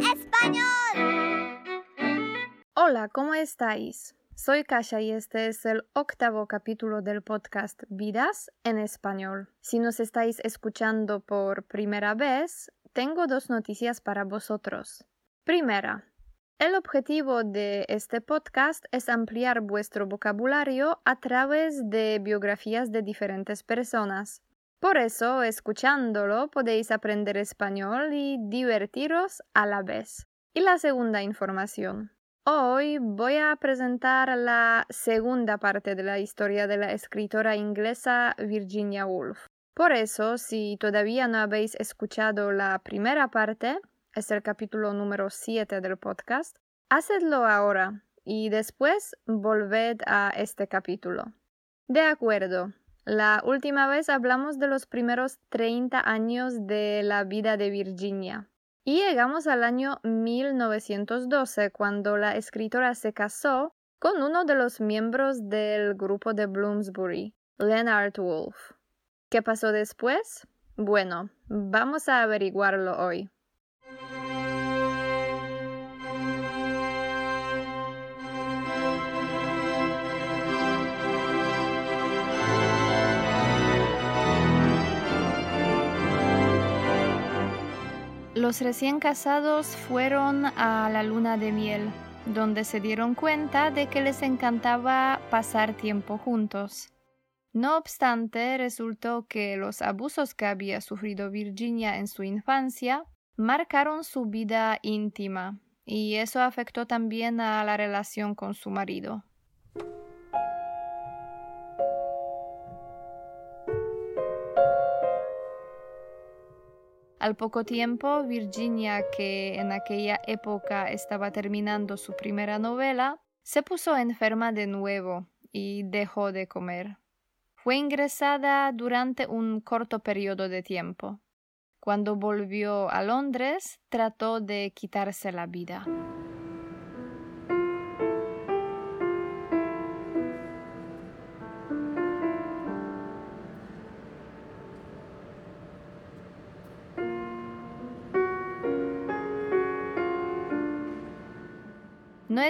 español. Hola, ¿cómo estáis? Soy Kasha y este es el octavo capítulo del podcast Vidas en español. Si nos estáis escuchando por primera vez, tengo dos noticias para vosotros. Primera, el objetivo de este podcast es ampliar vuestro vocabulario a través de biografías de diferentes personas. Por eso, escuchándolo, podéis aprender español y divertiros a la vez. Y la segunda información. Hoy voy a presentar la segunda parte de la historia de la escritora inglesa Virginia Woolf. Por eso, si todavía no habéis escuchado la primera parte, es el capítulo número 7 del podcast, hacedlo ahora y después volved a este capítulo. De acuerdo, la última vez hablamos de los primeros 30 años de la vida de Virginia. Y llegamos al año 1912, cuando la escritora se casó con uno de los miembros del grupo de Bloomsbury, Leonard Woolf. ¿Qué pasó después? Bueno, vamos a averiguarlo hoy. Los recién casados fueron a la luna de miel, donde se dieron cuenta de que les encantaba pasar tiempo juntos. No obstante, resultó que los abusos que había sufrido Virginia en su infancia marcaron su vida íntima, y eso afectó también a la relación con su marido. Al poco tiempo, Virginia, que en aquella época estaba terminando su primera novela, se puso enferma de nuevo y dejó de comer. Fue ingresada durante un corto periodo de tiempo. Cuando volvió a Londres, trató de quitarse la vida.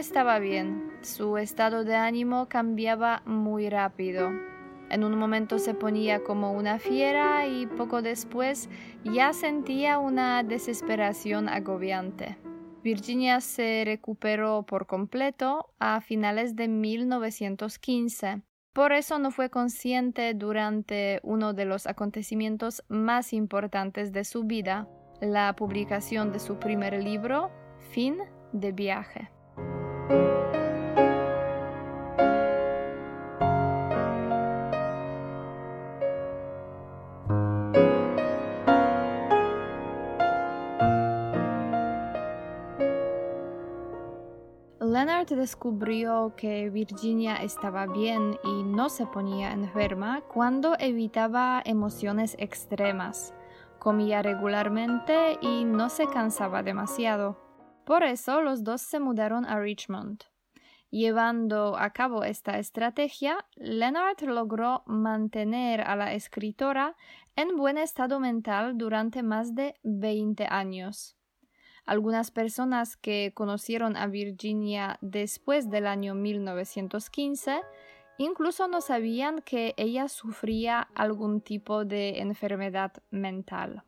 Estaba bien, su estado de ánimo cambiaba muy rápido. En un momento se ponía como una fiera y poco después ya sentía una desesperación agobiante. Virginia se recuperó por completo a finales de 1915. Por eso no fue consciente durante uno de los acontecimientos más importantes de su vida, la publicación de su primer libro, Fin de viaje. Leonard descubrió que Virginia estaba bien y no se ponía enferma cuando evitaba emociones extremas, comía regularmente y no se cansaba demasiado. Por eso los dos se mudaron a Richmond. Llevando a cabo esta estrategia, Leonard logró mantener a la escritora en buen estado mental durante más de 20 años. Algunas personas que conocieron a Virginia después del año 1915 incluso no sabían que ella sufría algún tipo de enfermedad mental.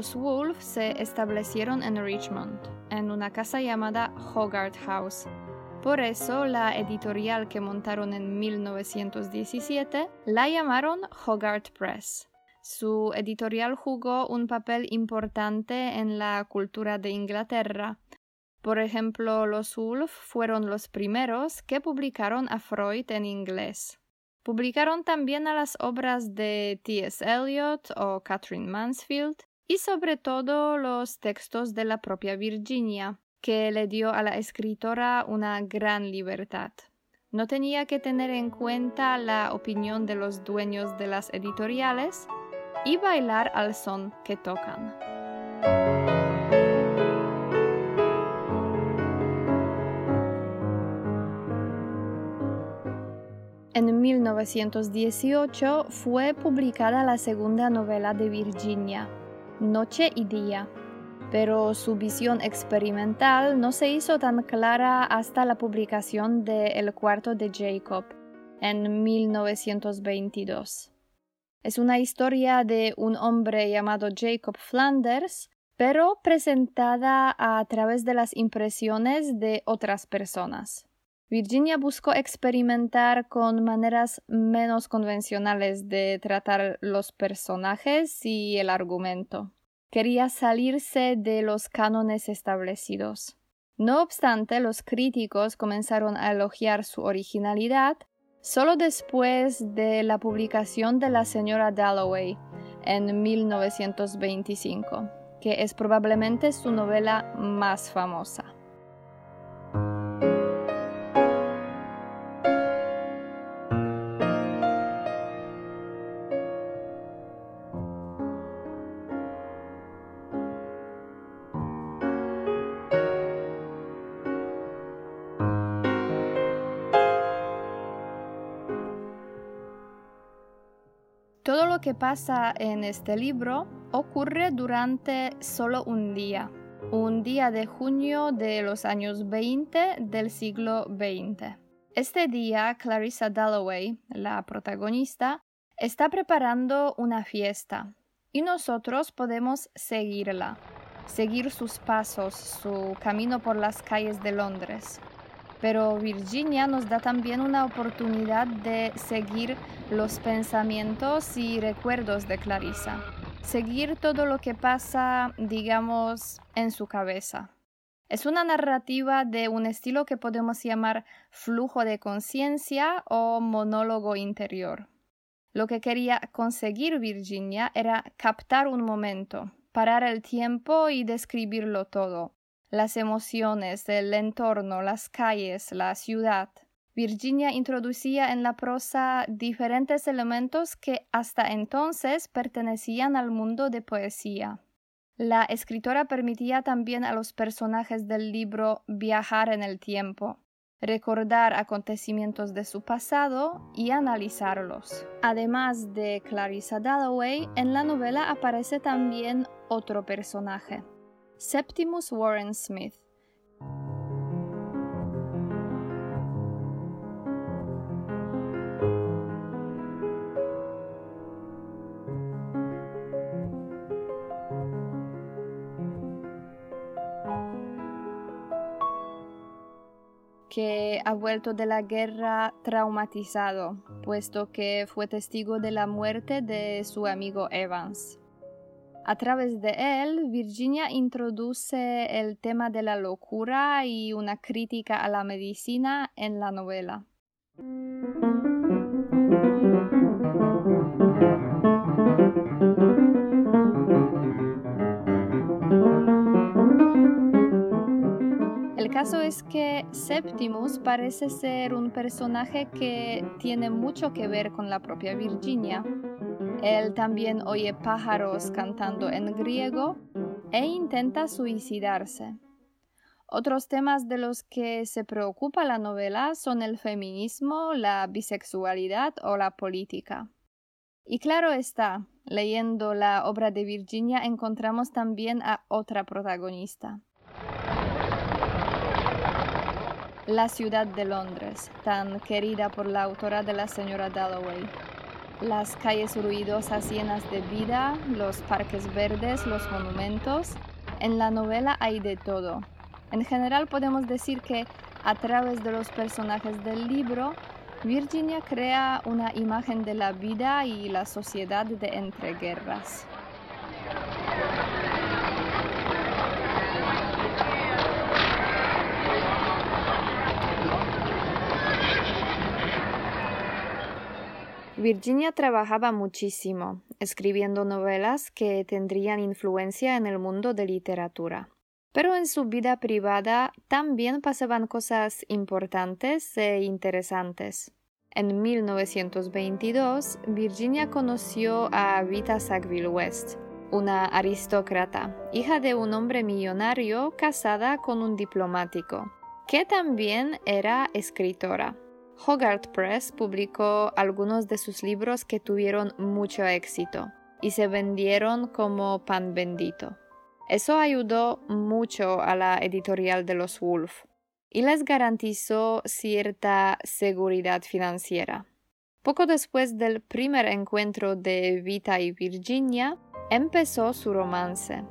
Los Wolf se establecieron en Richmond, en una casa llamada Hogarth House. Por eso la editorial que montaron en 1917 la llamaron Hogarth Press. Su editorial jugó un papel importante en la cultura de Inglaterra. Por ejemplo, los Wolf fueron los primeros que publicaron a Freud en inglés. Publicaron también a las obras de T.S. Eliot o Catherine Mansfield y sobre todo los textos de la propia Virginia, que le dio a la escritora una gran libertad. No tenía que tener en cuenta la opinión de los dueños de las editoriales y bailar al son que tocan. En 1918 fue publicada la segunda novela de Virginia, Noche y Día, pero su visión experimental no se hizo tan clara hasta la publicación de El cuarto de Jacob en 1922. Es una historia de un hombre llamado Jacob Flanders, pero presentada a través de las impresiones de otras personas. Virginia buscó experimentar con maneras menos convencionales de tratar los personajes y el argumento. Quería salirse de los cánones establecidos. No obstante, los críticos comenzaron a elogiar su originalidad solo después de la publicación de La señora Dalloway en 1925, que es probablemente su novela más famosa. Todo lo que pasa en este libro ocurre durante solo un día, un día de junio de los años 20 del siglo XX. Este día, Clarissa Dalloway, la protagonista, está preparando una fiesta y nosotros podemos seguirla, seguir sus pasos, su camino por las calles de Londres pero Virginia nos da también una oportunidad de seguir los pensamientos y recuerdos de Clarissa, seguir todo lo que pasa, digamos, en su cabeza. Es una narrativa de un estilo que podemos llamar flujo de conciencia o monólogo interior. Lo que quería conseguir Virginia era captar un momento, parar el tiempo y describirlo todo, las emociones, el entorno, las calles, la ciudad. Virginia introducía en la prosa diferentes elementos que hasta entonces pertenecían al mundo de poesía. La escritora permitía también a los personajes del libro viajar en el tiempo, recordar acontecimientos de su pasado y analizarlos. Además de Clarissa Dalloway, en la novela aparece también otro personaje, Septimus Warren Smith. Ha vuelto de la guerra traumatizado, puesto que fue testigo de la muerte de su amigo Evans. A través de él, Virginia introduce el tema de la locura y una crítica a la medicina en la novela. Caso es que Septimus parece ser un personaje que tiene mucho que ver con la propia Virginia él también oye pájaros cantando en griego e intenta suicidarse. Otros temas de los que se preocupa la novela son el feminismo, la bisexualidad o la política. Y claro está, leyendo la obra de Virginia encontramos también a otra protagonista. La ciudad de Londres, tan querida por la autora de la señora Dalloway las calles ruidosas llenas de vida, los parques verdes, los monumentos. En la novela hay de todo. En general podemos decir que a través de los personajes del libro, Virginia crea una imagen de la vida y la sociedad de entreguerras. Virginia trabajaba muchísimo, escribiendo novelas que tendrían influencia en el mundo de literatura. Pero en su vida privada también pasaban cosas importantes e interesantes. En 1922, Virginia conoció a Vita Sackville West, una aristócrata, hija de un hombre millonario casada con un diplomático, que también era escritora. Hogarth Press publicó algunos de sus libros que tuvieron mucho éxito y se vendieron como pan bendito. Eso ayudó mucho a la editorial de los Wolf y les garantizó cierta seguridad financiera. Poco después del primer encuentro de Vita y Virginia, empezó su romance.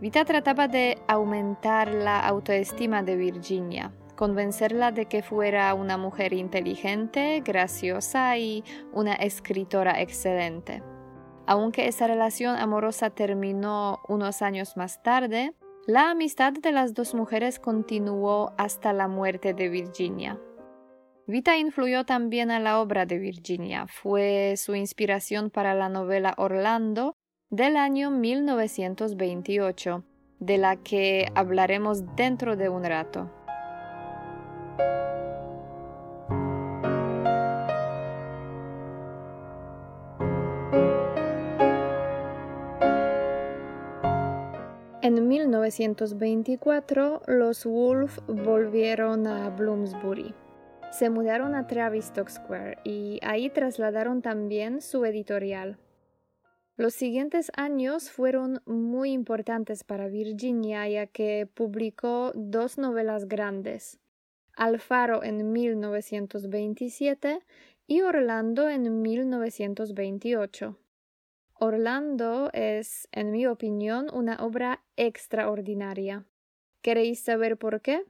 Vita trataba de aumentar la autoestima de Virginia, convencerla de que fuera una mujer inteligente, graciosa y una escritora excelente. Aunque esa relación amorosa terminó unos años más tarde, la amistad de las dos mujeres continuó hasta la muerte de Virginia. Vita influyó también a la obra de Virginia, fue su inspiración para la novela Orlando del año 1928, de la que hablaremos dentro de un rato. En 1924, los Wolf volvieron a Bloomsbury. Se mudaron a Tavistock Square y ahí trasladaron también su editorial. Los siguientes años fueron muy importantes para Virginia ya que publicó dos novelas grandes, Alfaro en 1927 y Orlando en 1928. Orlando es, en mi opinión, una obra extraordinaria. ¿Queréis saber por qué?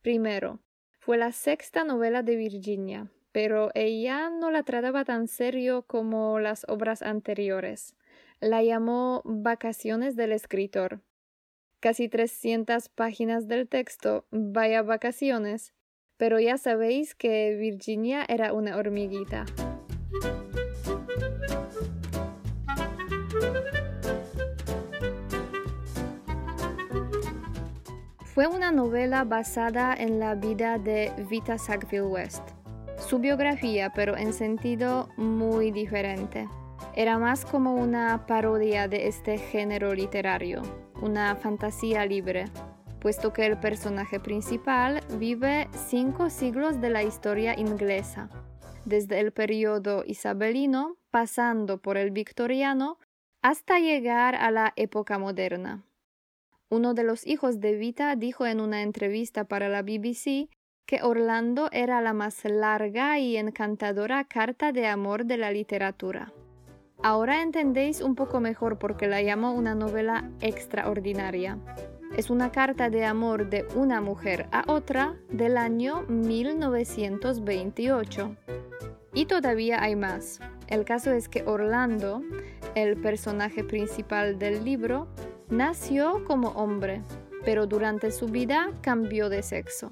Primero, fue la sexta novela de Virginia, pero ella no la trataba tan serio como las obras anteriores la llamó Vacaciones del escritor. Casi 300 páginas del texto, vaya vacaciones, pero ya sabéis que Virginia era una hormiguita. Fue una novela basada en la vida de Vita Sackville West, su biografía, pero en sentido muy diferente. Era más como una parodia de este género literario, una fantasía libre, puesto que el personaje principal vive cinco siglos de la historia inglesa, desde el periodo isabelino, pasando por el victoriano, hasta llegar a la época moderna. Uno de los hijos de Vita dijo en una entrevista para la BBC que Orlando era la más larga y encantadora carta de amor de la literatura. Ahora entendéis un poco mejor por qué la llamo una novela extraordinaria. Es una carta de amor de una mujer a otra del año 1928. Y todavía hay más. El caso es que Orlando, el personaje principal del libro, nació como hombre, pero durante su vida cambió de sexo.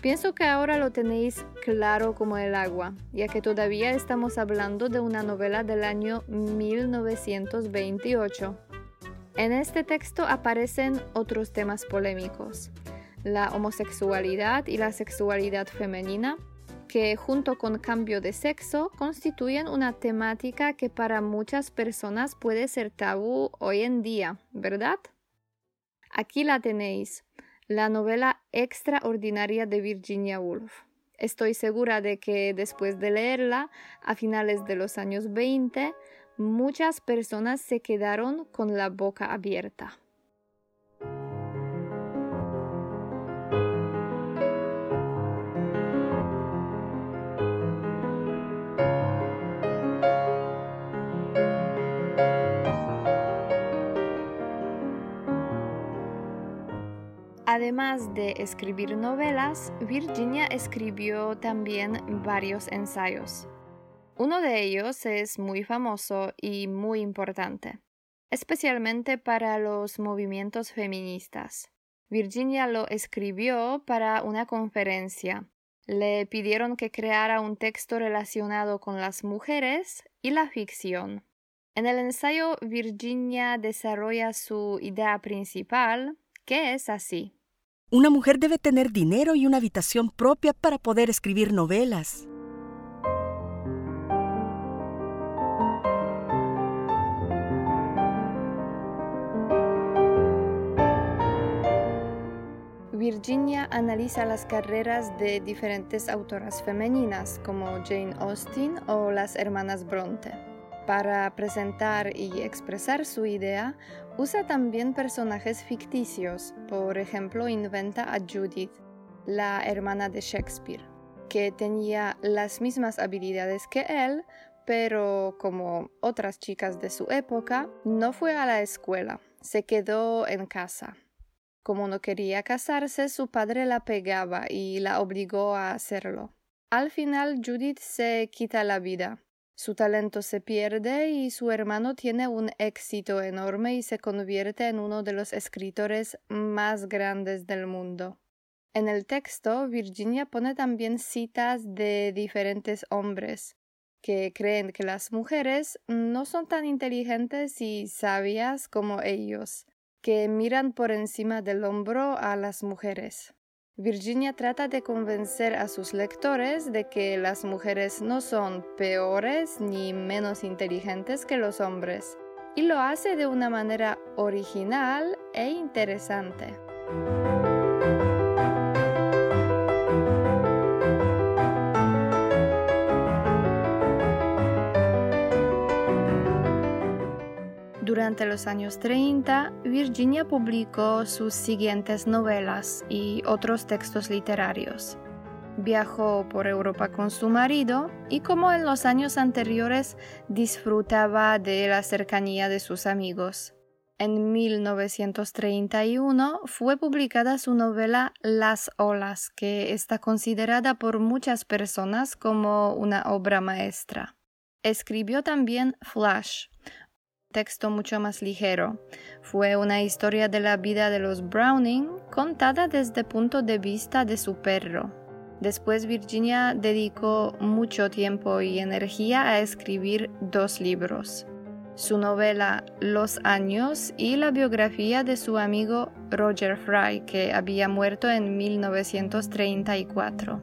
Pienso que ahora lo tenéis claro como el agua, ya que todavía estamos hablando de una novela del año 1928. En este texto aparecen otros temas polémicos, la homosexualidad y la sexualidad femenina, que junto con cambio de sexo constituyen una temática que para muchas personas puede ser tabú hoy en día, ¿verdad? Aquí la tenéis la novela extraordinaria de Virginia Woolf. Estoy segura de que después de leerla, a finales de los años 20, muchas personas se quedaron con la boca abierta. Además de escribir novelas, Virginia escribió también varios ensayos. Uno de ellos es muy famoso y muy importante, especialmente para los movimientos feministas. Virginia lo escribió para una conferencia. Le pidieron que creara un texto relacionado con las mujeres y la ficción. En el ensayo, Virginia desarrolla su idea principal, que es así. Una mujer debe tener dinero y una habitación propia para poder escribir novelas. Virginia analiza las carreras de diferentes autoras femeninas como Jane Austen o las hermanas Bronte. Para presentar y expresar su idea, usa también personajes ficticios, por ejemplo, inventa a Judith, la hermana de Shakespeare, que tenía las mismas habilidades que él, pero como otras chicas de su época, no fue a la escuela, se quedó en casa. Como no quería casarse, su padre la pegaba y la obligó a hacerlo. Al final Judith se quita la vida. Su talento se pierde y su hermano tiene un éxito enorme y se convierte en uno de los escritores más grandes del mundo. En el texto, Virginia pone también citas de diferentes hombres que creen que las mujeres no son tan inteligentes y sabias como ellos, que miran por encima del hombro a las mujeres. Virginia trata de convencer a sus lectores de que las mujeres no son peores ni menos inteligentes que los hombres, y lo hace de una manera original e interesante. Durante los años 30, Virginia publicó sus siguientes novelas y otros textos literarios. Viajó por Europa con su marido y como en los años anteriores disfrutaba de la cercanía de sus amigos. En 1931 fue publicada su novela Las olas, que está considerada por muchas personas como una obra maestra. Escribió también Flash, texto mucho más ligero. Fue una historia de la vida de los Browning contada desde punto de vista de su perro. Después Virginia dedicó mucho tiempo y energía a escribir dos libros. Su novela Los años y la biografía de su amigo Roger Fry, que había muerto en 1934.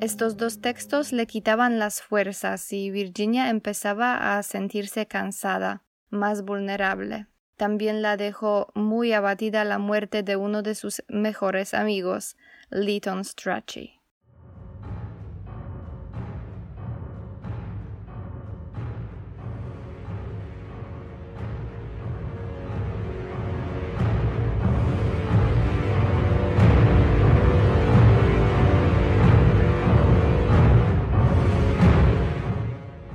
Estos dos textos le quitaban las fuerzas y Virginia empezaba a sentirse cansada más vulnerable. También la dejó muy abatida la muerte de uno de sus mejores amigos, Lytton Strachey.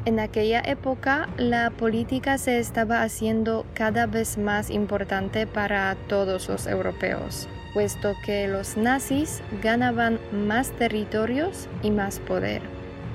En aquella época la política se estaba haciendo cada vez más importante para todos los europeos, puesto que los nazis ganaban más territorios y más poder.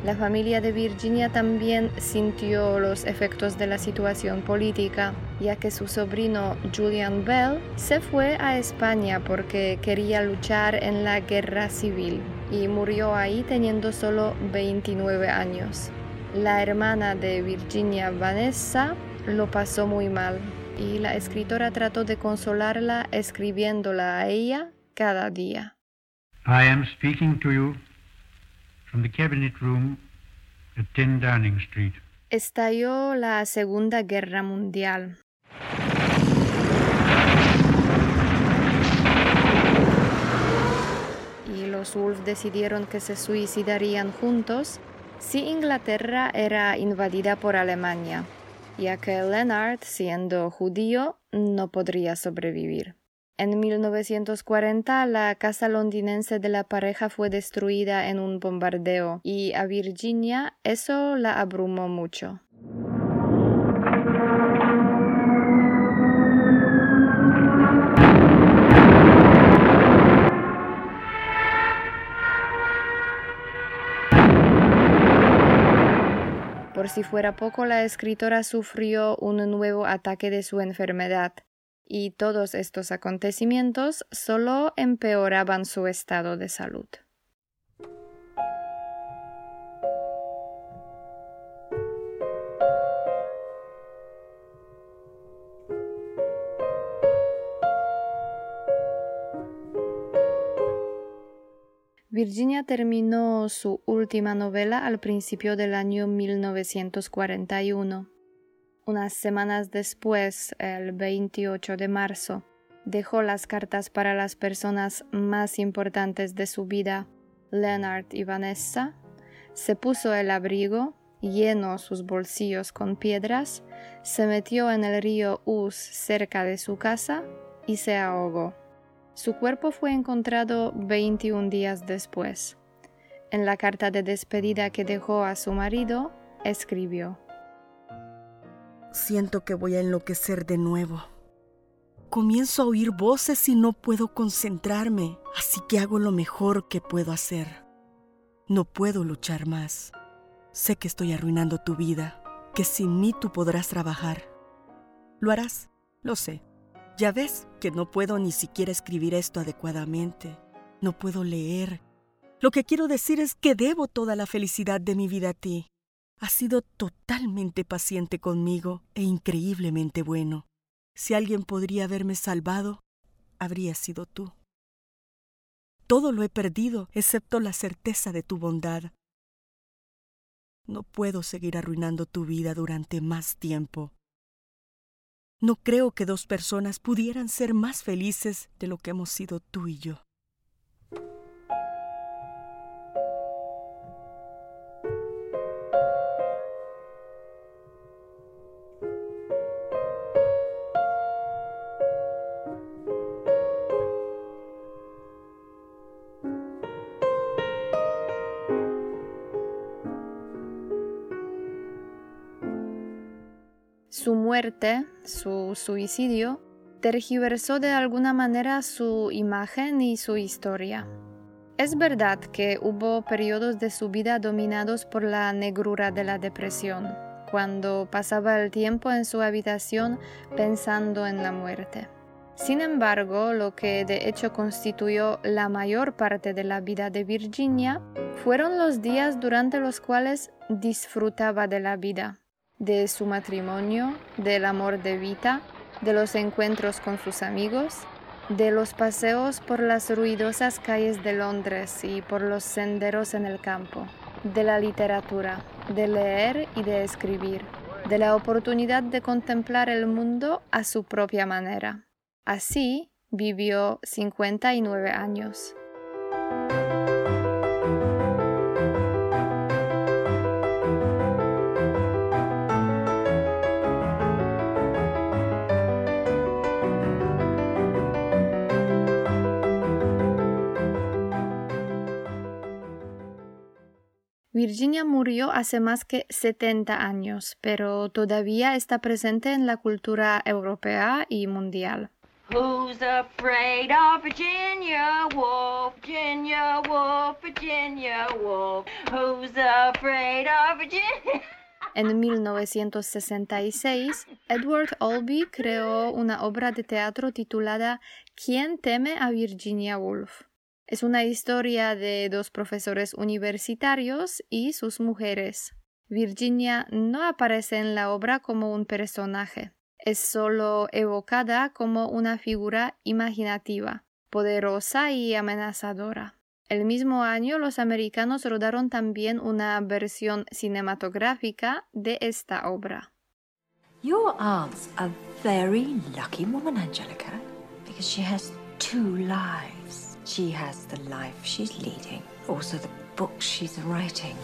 La familia de Virginia también sintió los efectos de la situación política, ya que su sobrino Julian Bell se fue a España porque quería luchar en la guerra civil y murió ahí teniendo solo 29 años. La hermana de Virginia Vanessa lo pasó muy mal y la escritora trató de consolarla escribiéndola a ella cada día. I am speaking to you from the cabinet room at 10 Downing Street. Estalló la Segunda Guerra Mundial. Y los Wolf decidieron que se suicidarían juntos si Inglaterra era invadida por Alemania, ya que Leonard, siendo judío, no podría sobrevivir. En 1940 la casa londinense de la pareja fue destruida en un bombardeo y a Virginia eso la abrumó mucho. Por si fuera poco, la escritora sufrió un nuevo ataque de su enfermedad, y todos estos acontecimientos solo empeoraban su estado de salud. Virginia terminó su última novela al principio del año 1941. Unas semanas después, el 28 de marzo, dejó las cartas para las personas más importantes de su vida, Leonard y Vanessa, se puso el abrigo, llenó sus bolsillos con piedras, se metió en el río Us cerca de su casa y se ahogó. Su cuerpo fue encontrado 21 días después. En la carta de despedida que dejó a su marido, escribió, Siento que voy a enloquecer de nuevo. Comienzo a oír voces y no puedo concentrarme, así que hago lo mejor que puedo hacer. No puedo luchar más. Sé que estoy arruinando tu vida, que sin mí tú podrás trabajar. Lo harás, lo sé. Ya ves que no puedo ni siquiera escribir esto adecuadamente. No puedo leer. Lo que quiero decir es que debo toda la felicidad de mi vida a ti. Has sido totalmente paciente conmigo e increíblemente bueno. Si alguien podría haberme salvado, habría sido tú. Todo lo he perdido excepto la certeza de tu bondad. No puedo seguir arruinando tu vida durante más tiempo. No creo que dos personas pudieran ser más felices de lo que hemos sido tú y yo. Su muerte, su suicidio, tergiversó de alguna manera su imagen y su historia. Es verdad que hubo periodos de su vida dominados por la negrura de la depresión, cuando pasaba el tiempo en su habitación pensando en la muerte. Sin embargo, lo que de hecho constituyó la mayor parte de la vida de Virginia fueron los días durante los cuales disfrutaba de la vida, de su matrimonio, del amor de vida, de los encuentros con sus amigos, de los paseos por las ruidosas calles de Londres y por los senderos en el campo, de la literatura, de leer y de escribir, de la oportunidad de contemplar el mundo a su propia manera. Así vivió 59 años. Virginia murió hace más que 70 años, pero todavía está presente en la cultura europea y mundial. Who's afraid of Virginia Woolf? Virginia Woolf, Virginia Woolf. Who's afraid of Virginia? En 1966, Edward Albee creó una obra de teatro titulada ¿Quién teme a Virginia Woolf? Es una historia de dos profesores universitarios y sus mujeres. Virginia no aparece en la obra como un personaje, es solo evocada como una figura imaginativa, poderosa y amenazadora. El mismo año los americanos rodaron también una versión cinematográfica de esta obra. Your aunt's a very lucky woman, Angelica, because she has two lives. She has the life she's leading, also the books she's writing.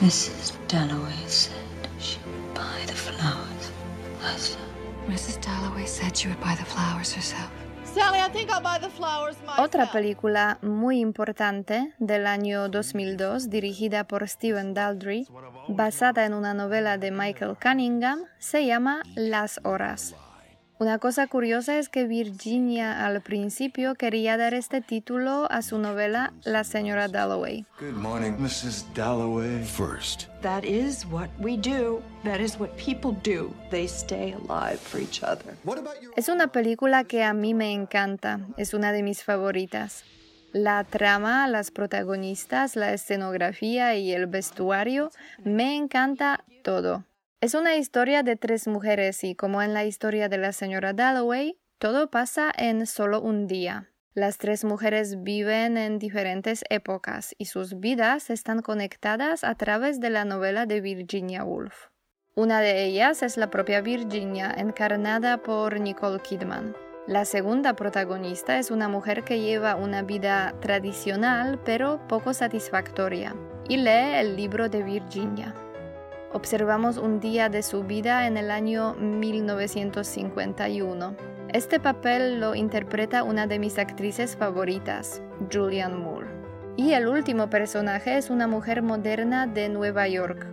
Mrs. Dalloway said she would buy the flowers herself. Mrs. Dalloway said she would buy the flowers herself. Sally, I think I'll buy the flowers myself. Otra película muy importante del año 2002, dirigida por Stephen Daldry, basada en una novela de Michael Cunningham, se llama Las Horas. Una cosa curiosa es que Virginia al principio quería dar este título a su novela La señora Dalloway. Good morning, Mrs. Dalloway. First. That is what we do. That is what people do. They stay alive for each other. What about your Es una película que a mí me encanta, es una de mis favoritas. La trama, las protagonistas, la escenografía y el vestuario, me encanta todo. Es una historia de tres mujeres y como en la historia de la señora Dalloway, todo pasa en solo un día. Las tres mujeres viven en diferentes épocas y sus vidas están conectadas a través de la novela de Virginia Woolf. Una de ellas es la propia Virginia, encarnada por Nicole Kidman. La segunda protagonista es una mujer que lleva una vida tradicional pero poco satisfactoria y lee el libro de Virginia. Observamos un día de su vida en el año 1951. Este papel lo interpreta una de mis actrices favoritas, Julianne Moore. Y el último personaje es una mujer moderna de Nueva York,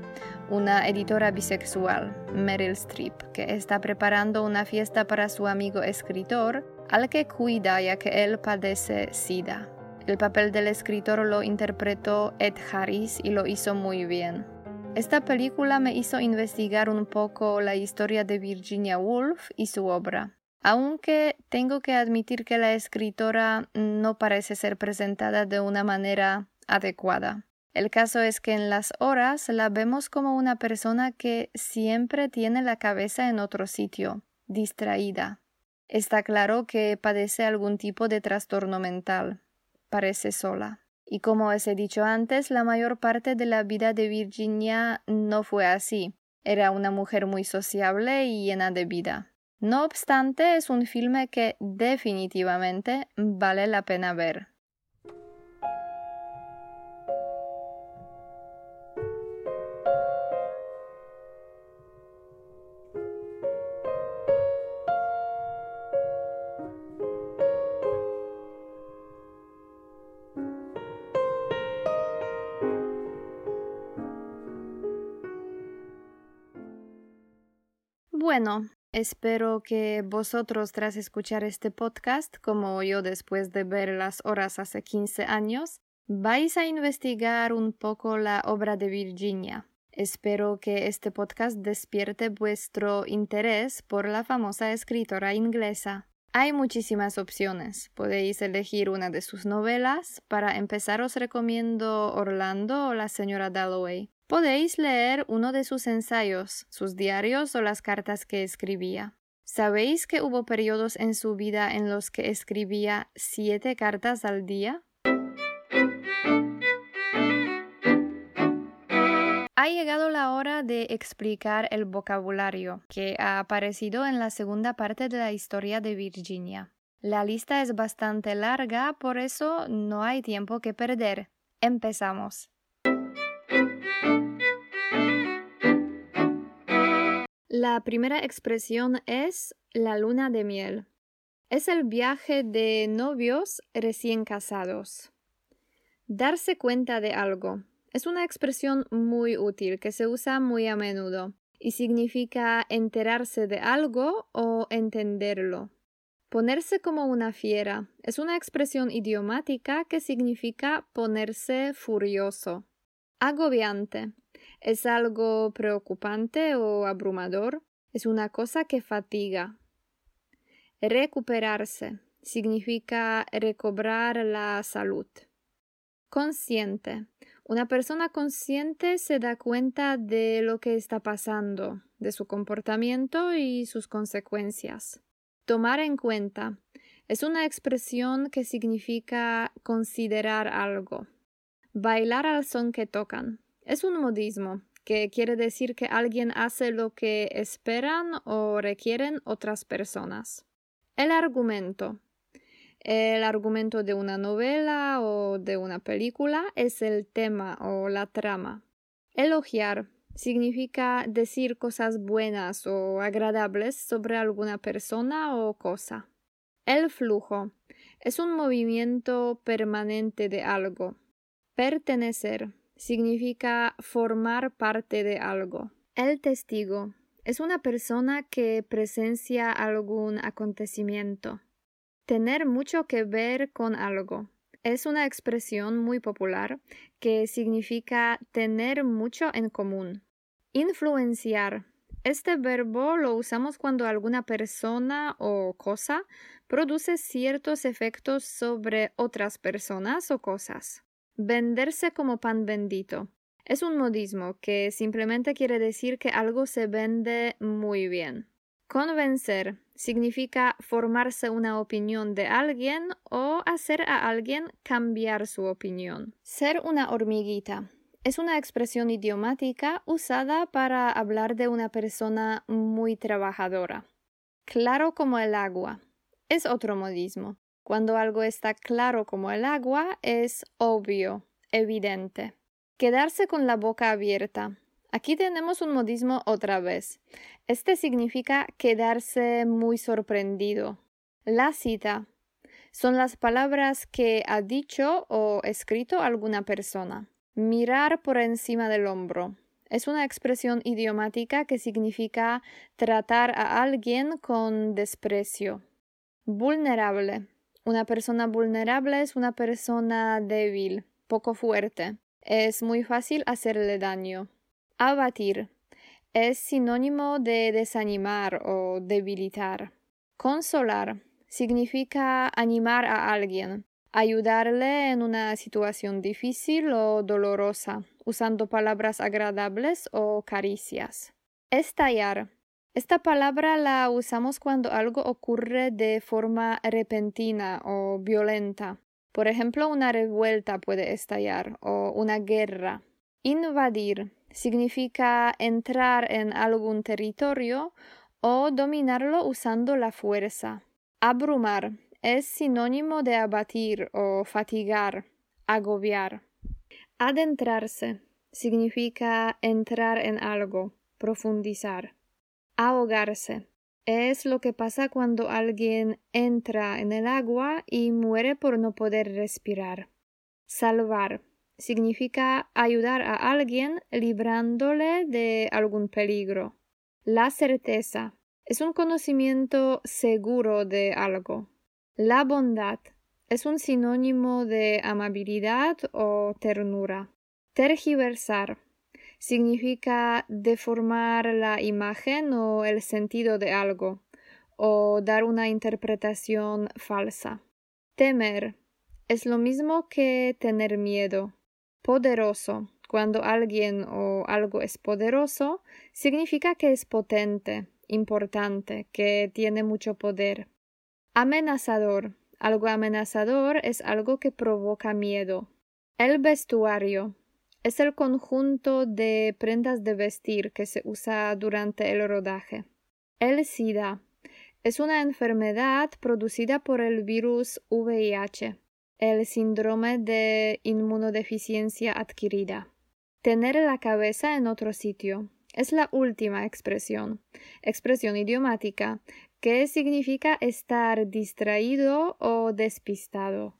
una editora bisexual, Meryl Streep, que está preparando una fiesta para su amigo escritor, al que cuida ya que él padece SIDA. El papel del escritor lo interpretó Ed Harris y lo hizo muy bien. Esta película me hizo investigar un poco la historia de Virginia Woolf y su obra, aunque tengo que admitir que la escritora no parece ser presentada de una manera adecuada. El caso es que en las horas la vemos como una persona que siempre tiene la cabeza en otro sitio, distraída. Está claro que padece algún tipo de trastorno mental. Parece sola. Y como os he dicho antes, la mayor parte de la vida de Virginia no fue así. Era una mujer muy sociable y llena de vida. No obstante, es un filme que definitivamente vale la pena ver. Bueno, espero que vosotros tras escuchar este podcast, como yo después de ver las horas hace 15 años, vais a investigar un poco la obra de Virginia. Espero que este podcast despierte vuestro interés por la famosa escritora inglesa. Hay muchísimas opciones. Podéis elegir una de sus novelas. Para empezar os recomiendo Orlando o La señora Dalloway. Podéis leer uno de sus ensayos, sus diarios o las cartas que escribía. ¿Sabéis que hubo periodos en su vida en los que escribía siete cartas al día? Ha llegado la hora de explicar el vocabulario que ha aparecido en la segunda parte de la historia de Virginia. La lista es bastante larga, por eso no hay tiempo que perder. Empezamos. La primera expresión es la luna de miel. Es el viaje de novios recién casados. Darse cuenta de algo. Es una expresión muy útil que se usa muy a menudo y significa enterarse de algo o entenderlo. Ponerse como una fiera es una expresión idiomática que significa ponerse furioso. Agobiante es algo preocupante o abrumador, es una cosa que fatiga. Recuperarse significa recobrar la salud. Consciente. Una persona consciente se da cuenta de lo que está pasando, de su comportamiento y sus consecuencias. Tomar en cuenta es una expresión que significa considerar algo. Bailar al son que tocan. Es un modismo que quiere decir que alguien hace lo que esperan o requieren otras personas. El argumento. El argumento de una novela o de una película es el tema o la trama. Elogiar significa decir cosas buenas o agradables sobre alguna persona o cosa. El flujo es un movimiento permanente de algo. Pertenecer significa formar parte de algo. El testigo es una persona que presencia algún acontecimiento. Tener mucho que ver con algo. Es una expresión muy popular que significa tener mucho en común. Influenciar. Este verbo lo usamos cuando alguna persona o cosa produce ciertos efectos sobre otras personas o cosas. Venderse como pan bendito. Es un modismo que simplemente quiere decir que algo se vende muy bien. Convencer significa formarse una opinión de alguien o hacer a alguien cambiar su opinión. Ser una hormiguita es una expresión idiomática usada para hablar de una persona muy trabajadora. Claro como el agua es otro modismo. Cuando algo está claro como el agua, es obvio, evidente. Quedarse con la boca abierta. Aquí tenemos un modismo otra vez. Este significa quedarse muy sorprendido. La cita son las palabras que ha dicho o escrito alguna persona. Mirar por encima del hombro. Es una expresión idiomática que significa tratar a alguien con desprecio. Vulnerable. Una persona vulnerable es una persona débil, poco fuerte. Es muy fácil hacerle daño. Abatir. Es sinónimo de desanimar o debilitar. Consolar significa animar a alguien, ayudarle en una situación difícil o dolorosa, usando palabras agradables o caricias. Estallar. Esta palabra la usamos cuando algo ocurre de forma repentina o violenta. Por ejemplo, una revuelta puede estallar o una guerra. Invadir significa entrar en algún territorio o dominarlo usando la fuerza. Abrumar es sinónimo de abatir o fatigar, agobiar. Adentrarse significa entrar en algo, profundizar. Ahogarse es lo que pasa cuando alguien entra en el agua y muere por no poder respirar. Salvar significa ayudar a alguien librándole de algún peligro. La certeza es un conocimiento seguro de algo. La bondad es un sinónimo de amabilidad o ternura. Tergiversar significa deformar la imagen o el sentido de algo o dar una interpretación falsa. Temer es lo mismo que tener miedo. Poderoso. Cuando alguien o algo es poderoso, significa que es potente, importante, que tiene mucho poder. Amenazador. Algo amenazador es algo que provoca miedo. El vestuario es el conjunto de prendas de vestir que se usa durante el rodaje. El SIDA es una enfermedad producida por el virus VIH, el síndrome de inmunodeficiencia adquirida. Tener la cabeza en otro sitio es la última expresión, expresión idiomática, que significa estar distraído o despistado.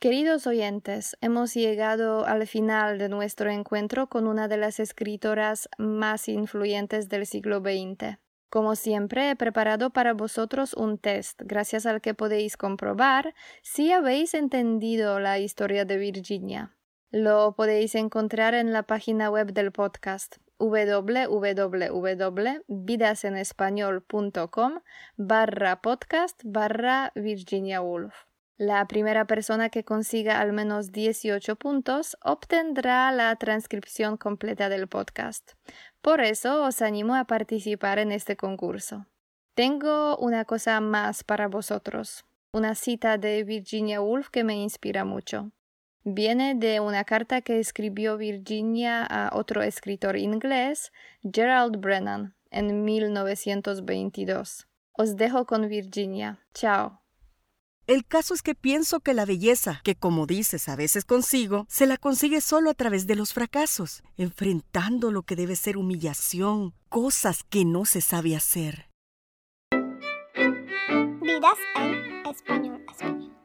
Queridos oyentes, hemos llegado al final de nuestro encuentro con una de las escritoras más influyentes del siglo XX. Como siempre, he preparado para vosotros un test, gracias al que podéis comprobar si habéis entendido la historia de Virginia. Lo podéis encontrar en la página web del podcast www.vidasenespañol.com barra podcast barra Virginia Woolf. La primera persona que consiga al menos 18 puntos obtendrá la transcripción completa del podcast. Por eso os animo a participar en este concurso. Tengo una cosa más para vosotros, una cita de Virginia Woolf que me inspira mucho. Viene de una carta que escribió Virginia a otro escritor inglés, Gerald Brennan, en 1922. Os dejo con Virginia. Chao. El caso es que pienso que la belleza, que como dices a veces consigo, se la consigue solo a través de los fracasos, enfrentando lo que debe ser humillación, cosas que no se sabe hacer. Vidas en español. español.